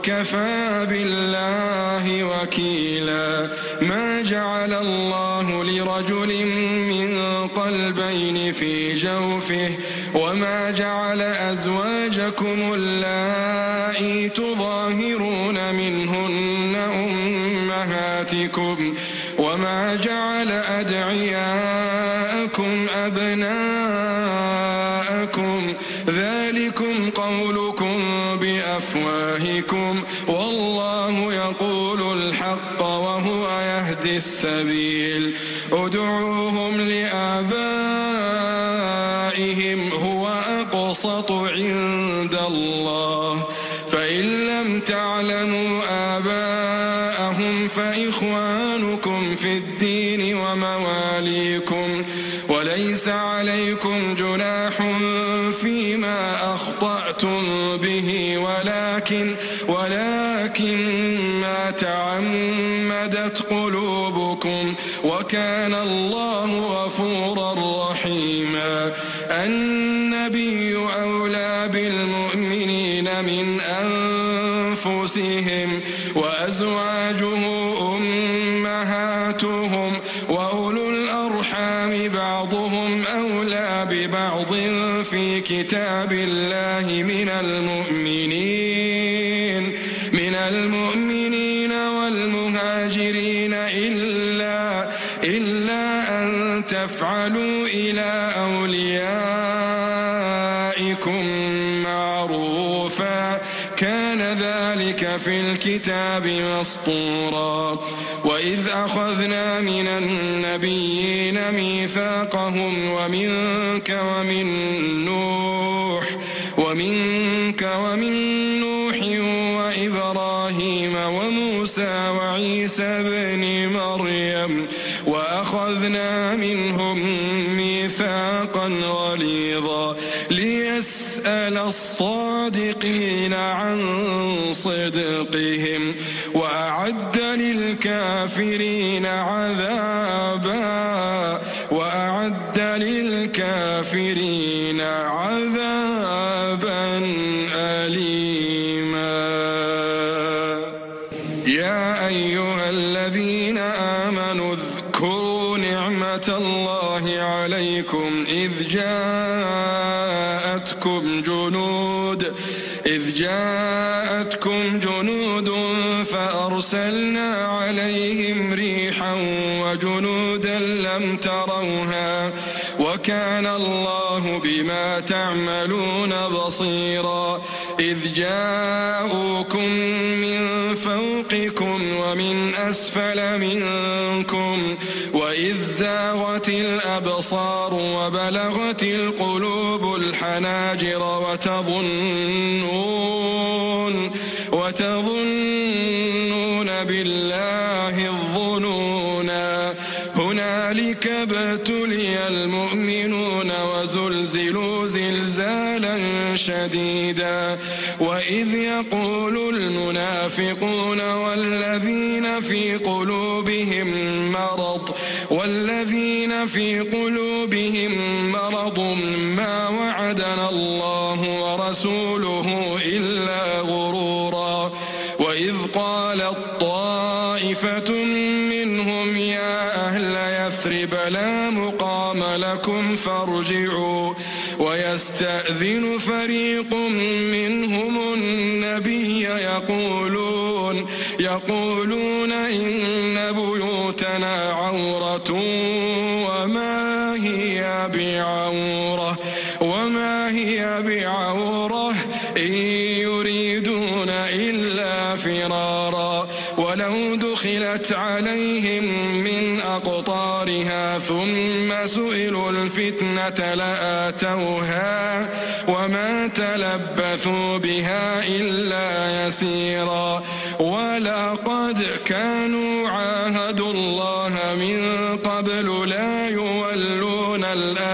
وكفى بالله وكيلا. ما جعل الله لرجل من قلبين في جوفه وما جعل أزواجكم اللائي تظاهرون منهن أمهاتكم وما جعل أدعياءكم أبناءكم. ذلكم قولكم بأفواهكم والله يقول الحق وهو يهدي السبيل. ادعوهم وكان الله غفورا رحيما. النبي أولى بالمؤمنين من أنفسهم وأزواجه أمهاتهم وأولو الأرحام بعضهم أولى ببعض في كتاب الله من المؤمنين. مسطورا. وإذ أخذنا من النبيين ميثاقهم ومنك ومن نوح ومنك ومن نوح وإبراهيم وموسى وعيسى بن مريم. وأخذنا منهم ميثاقا غليظا. ليسأل الصادقين عن صدقهم وأعد للكافرين عذابا وأعد للكافرين عذابا إذ جاءتكم جنود فأرسلنا عليهم ريحا وجنودا لم تروها وكان الله بما تعملون بصيرا. إذ جاءوكم من فوقكم ومن أسفل منكم وإذ زاغت الأبصار وبلغت القلوب الحناجر وتظنون وتظنون بالله الظنونا. هنالك ابتلي المؤمنون وزلزلوا زلزالا شديدا. وإذ يقول المنافقون والذين في قلوبهم مرض والذين في قلوبهم مرض ما وعدنا الله ورسوله إلا غرورا وإذ قالت طائفة منهم يا أهل يثرب لا مقام لكم فارجعوا ويستأذن فريق منهم النبي يقولون يقولون بيوتنا عورة وما هي بعورة وما هي بعورة إن يريدون إلا فرارا ولو دخل سئلت عليهم من أقطارها ثم سئلوا الفتنة لآتوها وما تلبثوا بها إلا يسيرا ولقد كانوا عاهدوا الله من قبل لا يولون الأدبار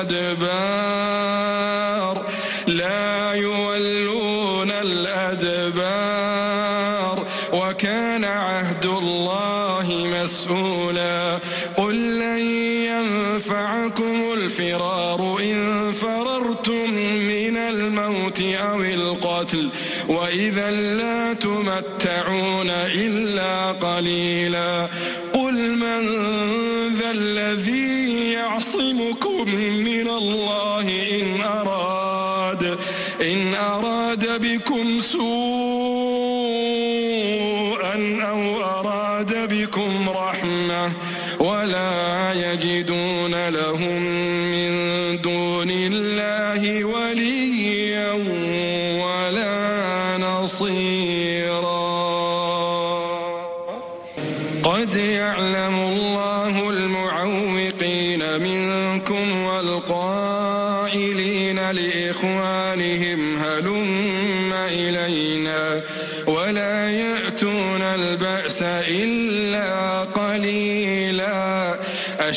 وإذا لا تمتعون إلا قليلا قل من ذا الذي يعصمكم من الله إن أراد إن أراد بكم سوءا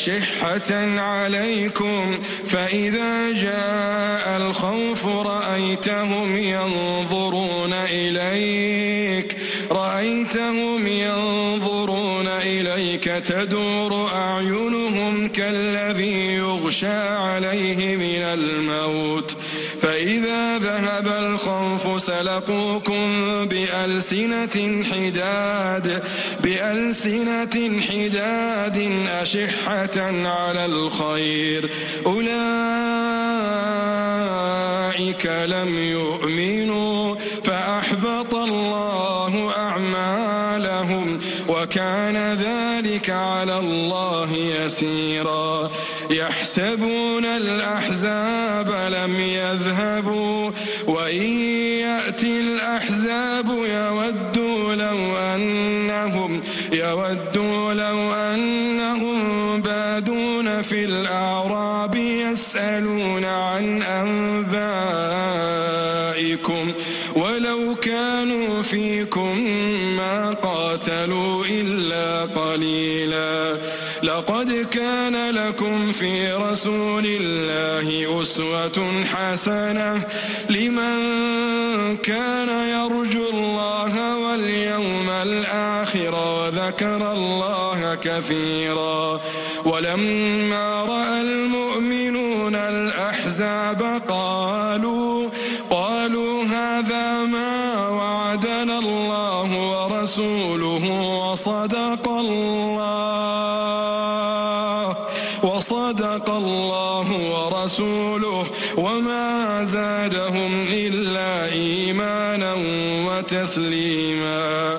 أشحة عليكم فإذا جاء الخوف رأيتهم ينظرون إليك. رأيتهم ينظرون إليك تدور أعينهم كالذي يغشى عليه من الموت. فإذا ذهب الخوف سلقوكم بألسنة حداد. بألسنة حداد أشحة على الخير. أولئك لم يؤمنوا فأحبط الله أعمالهم وكان ذلك على الله يسيرا. يحسبون الأحزاب لم يذهبوا وإن يودوا لو أنهم بادون في الأعراب يسألون عن أنبائكم ولو كانوا فيكم ما قاتلوا إلا قليلا. لقد كان لكم في رسول الله أسوة حسنة لمن كان وذكر الله كثيرا ولما رأى المؤمنون الأحزاب قالوا قالوا هذا ما وعدنا الله ورسوله وصدق الله وصدق الله ورسوله وما زادهم إلا إيمانا وتسليما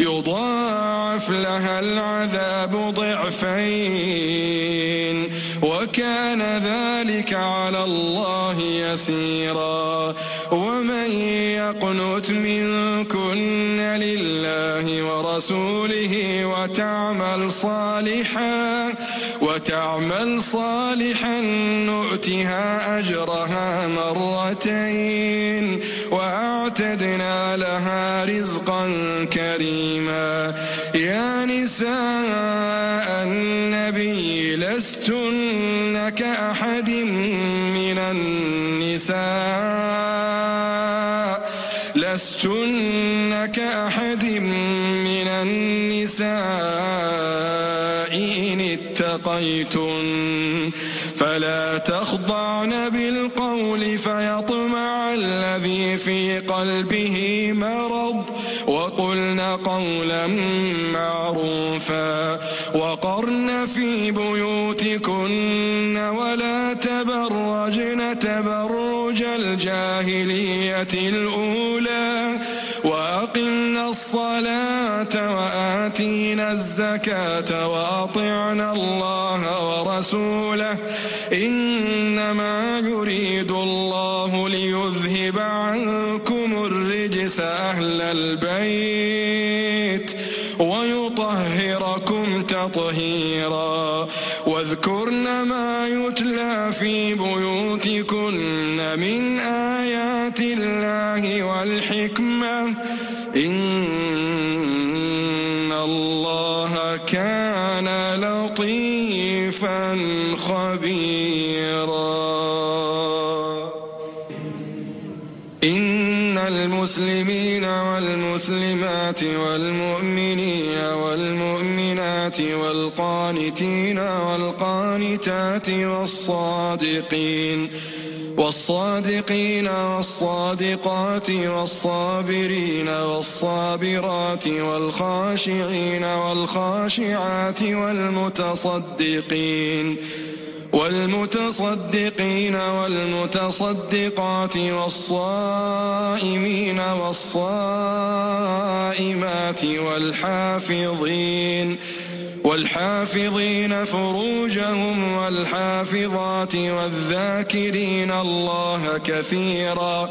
يضاعف لها العذاب ضعفين وكان ذلك على الله يسيرا. ومن يقنت منكن لله ورسوله وتعمل صالحا وتعمل صالحا نؤتها أجرها مرتين. وأعتدنا لها رزقا كريما. يا نساء النبي لستن كأحد من النساء. لستن كأحد من النساء إن اتقيتن. فلا قلبه مرض وقلن قولا معروفا وقرن في بيوتكن ولا تبرجن تبرج الجاهلية الأولى وأقمنا الصلاة وآتينا الزكاة وأطعنا الله ورسوله إنما البيت ويطهركم تطهيرا. واذكرن ما يتلى في بيوتكن من المسلمين والمسلمات والمؤمنين والمؤمنات والقانتين والقانتات والصادقين والصادقين والصادقات والصابرين والصابرات والخاشعين والخاشعات والمتصدقين والمتصدقين والمتصدقات والصائمين والصائمات والحافظين والحافظين فروجهم والحافظات والذاكرين الله كثيرا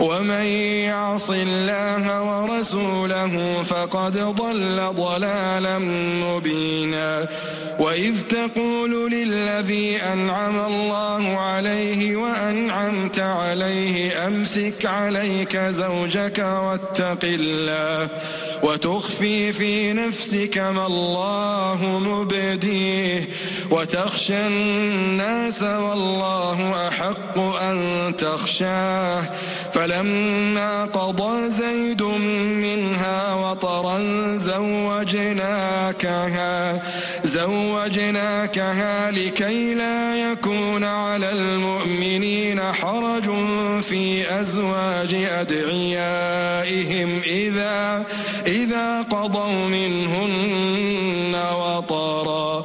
ومن يعص الله ورسوله فقد ضل ضلالا مبينا. وإذ تقول للذي أنعم الله عليه وأنعمت عليه أمسك عليك زوجك واتق الله. وتخفي في نفسك ما الله مبديه. وتخشى الناس والله أحق أن تخشاه. فلما قضى زيد منها وطرا زوجناكها. زوجناكها لكي لا يكون على المؤمنين حرج في أزواج أدعيائهم إذا إذا قضوا منهن وطرا.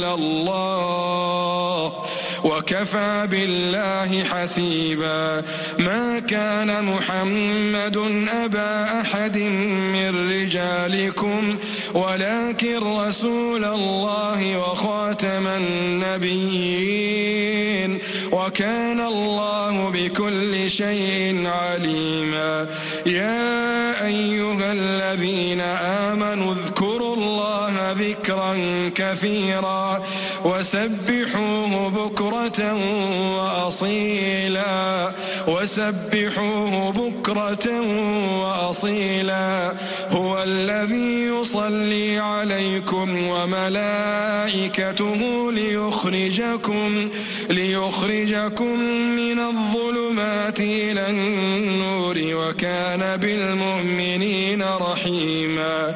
الله وكفى بالله حسيبا. ما كان محمد أبا أحد من رجالكم ولكن رسول الله وخاتم النبيين. وكان الله بكل شيء عليما. يا أيها الذين آمنوا كثيرا وسبحوه بكرة وأصيلا. وسبحوه بكرة وأصيلا. هو الذي يصلي عليكم وملائكته ليخرجكم ليخرجكم من الظلمات إلى النور وكان بالمؤمنين رحيما.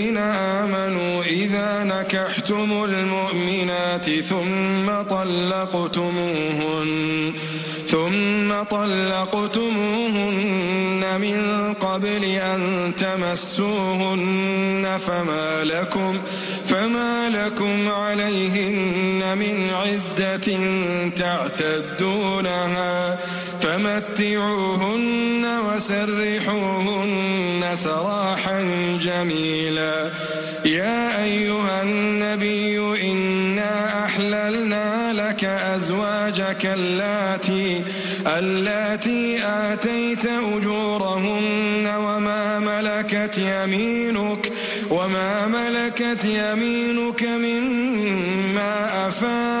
نكحتم المؤمنات ثم طلقتموهن. ثم طلقتموهن من قبل أن تمسوهن. فما لكم فما لكم عليهن من عدة تعتدونها. فمتعوهن وسرحوهن سراحا جميلا. يا أيها النبي إنا أحللنا لك أزواجك اللاتي اللاتي آتيت أجورهن وما ملكت يمينك وما ملكت يمينك مما أفاء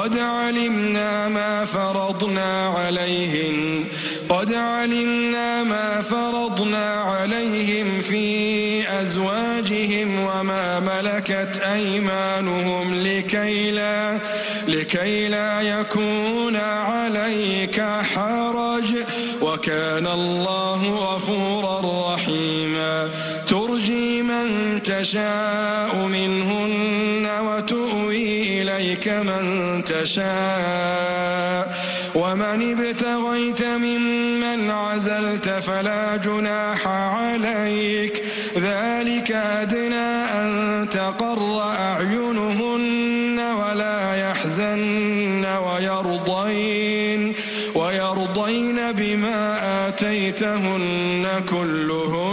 قد علمنا ما فرضنا عليهن قد علمنا ما فرضنا عليهم في أزواجهم وما ملكت أيمانهم لكي لا, لكي لا يكون عليك حرج. وكان الله غفورا رحيما ترجي من تشاء من تشاء. ومن ابتغيت ممن عزلت فلا جناح عليك. ذلك أدنى أن تقر أعينهن ولا يحزن ويرضين. ويرضين بما آتيتهن كلهن.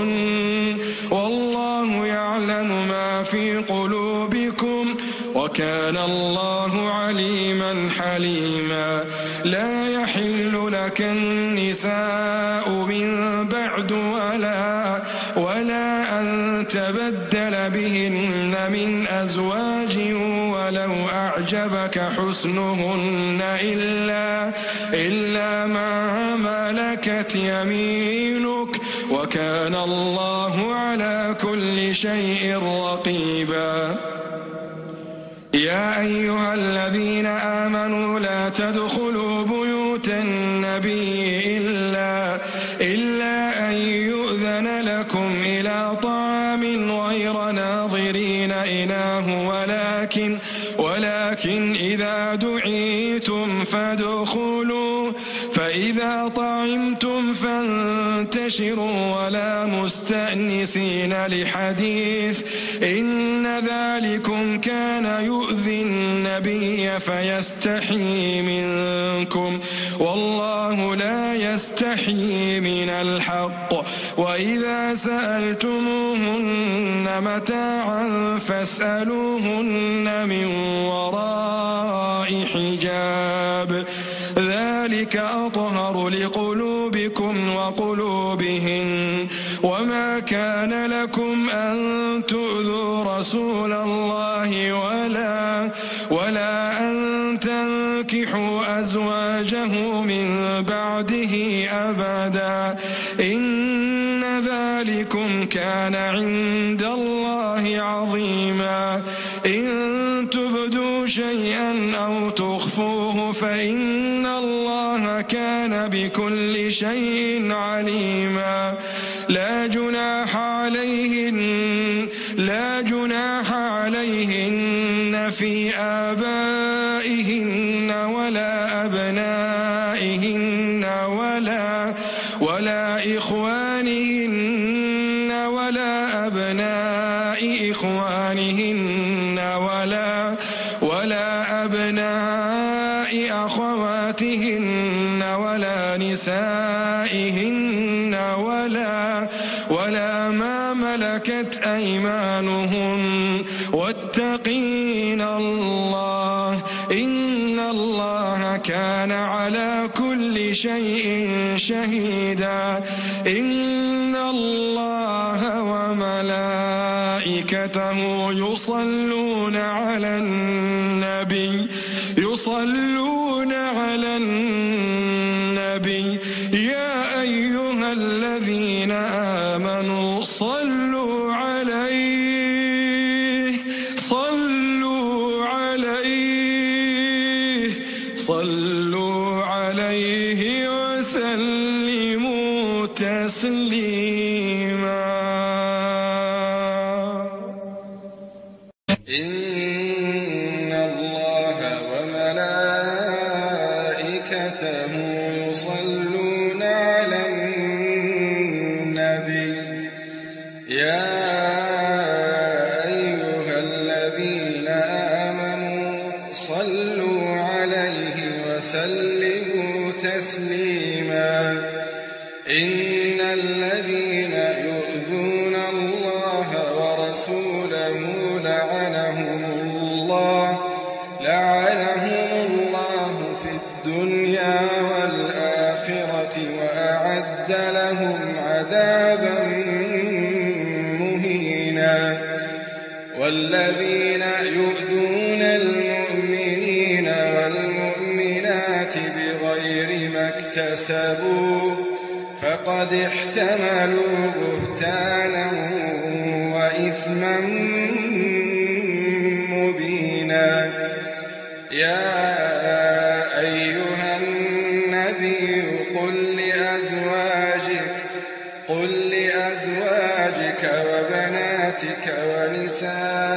وكان الله عليما حليما. لا يحل لك النساء من بعد ولا ولا أن تبدل بهن من أزواج ولو أعجبك حسنهن إلا, إلا ما ملكت يمينك. وكان الله على كل شيء رقيبا. يا أيها الذين آمنوا لا تدخلوا بيوت النبي إلا, إلا أن يؤذن لكم إلى طعام غير ناظرين إناه ولكن ولكن إذا دعيتم فادخلوا فإذا طعمتم فانتشروا ولا مستأنسين لحديث فيستحي منكم. والله لا يستحي من الحق. وإذا سألتموهن متاعا فاسألوهن من وراء حجاب. ذلك أطهر لقلوبكم وقلوبهن. وما كان لكم أزواجه من بعده أبدا. إن ذلكم كان عند الله عظيما. إن تبدوا شيئا أو تخفوه فإن الله كان بكل شيء عليما. لا جناح عليهن لا جناح عليهن في آبائهن واتقين الله. إن الله كان على كل شيء شهيدا. إن الله وملائكته يصلون يا فقد احتملوا بهتانا وإثما مبينا. يا أيها النبي قل لأزواجك قل لأزواجك وبناتك ونساء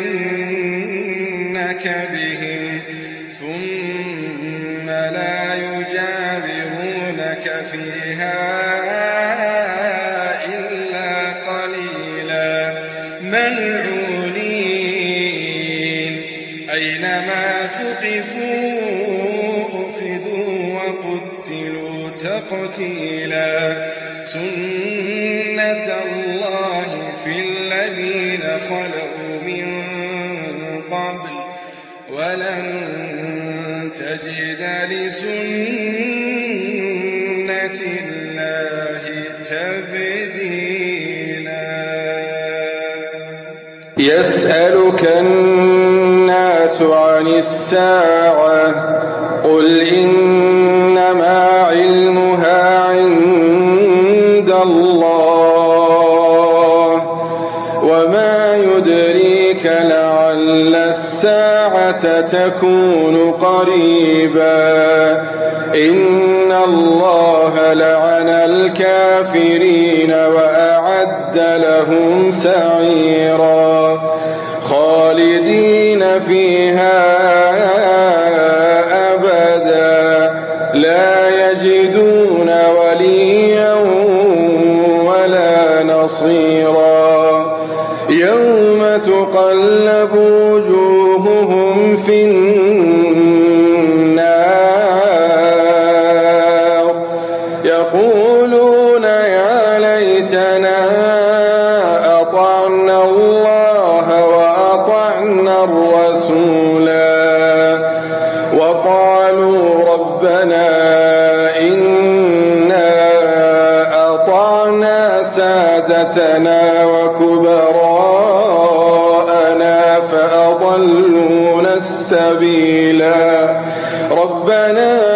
يجاورنك بهم ثم لا يجاورونك فيها يسألك الناس عن الساعة قل إنما لعل الساعة تكون قريبا. إن الله لعن الكافرين وأعد لهم سعيرا. خالدين فيها سادتنا وكبراءنا فأضلونا السبيلا. ربنا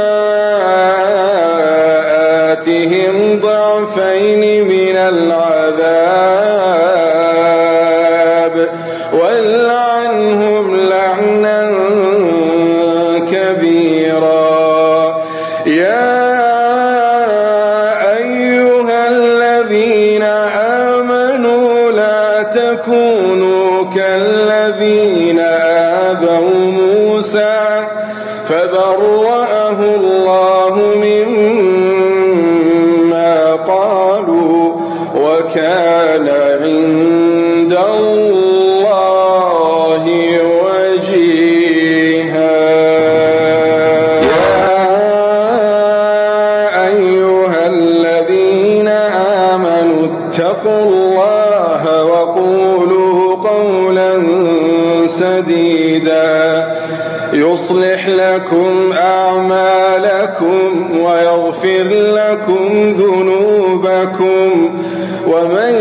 لكم أعمالكم ويغفر لكم ذنوبكم ومن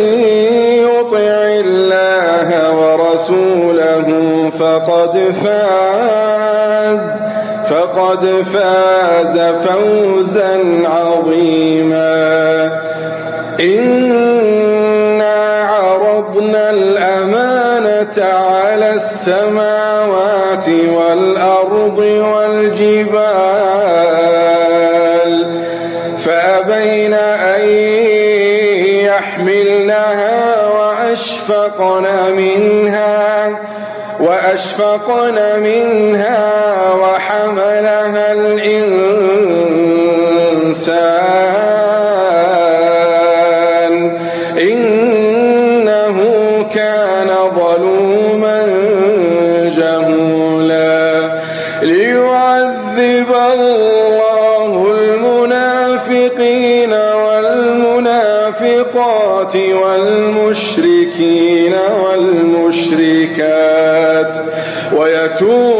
يطع الله ورسوله فقد فاز فقد فاز فوزا عظيما. إنا عرضنا الأمانة على السماوات والأرض والجبال وأشفقن منها وأشفقن منها وحملها الإنسان ويتوب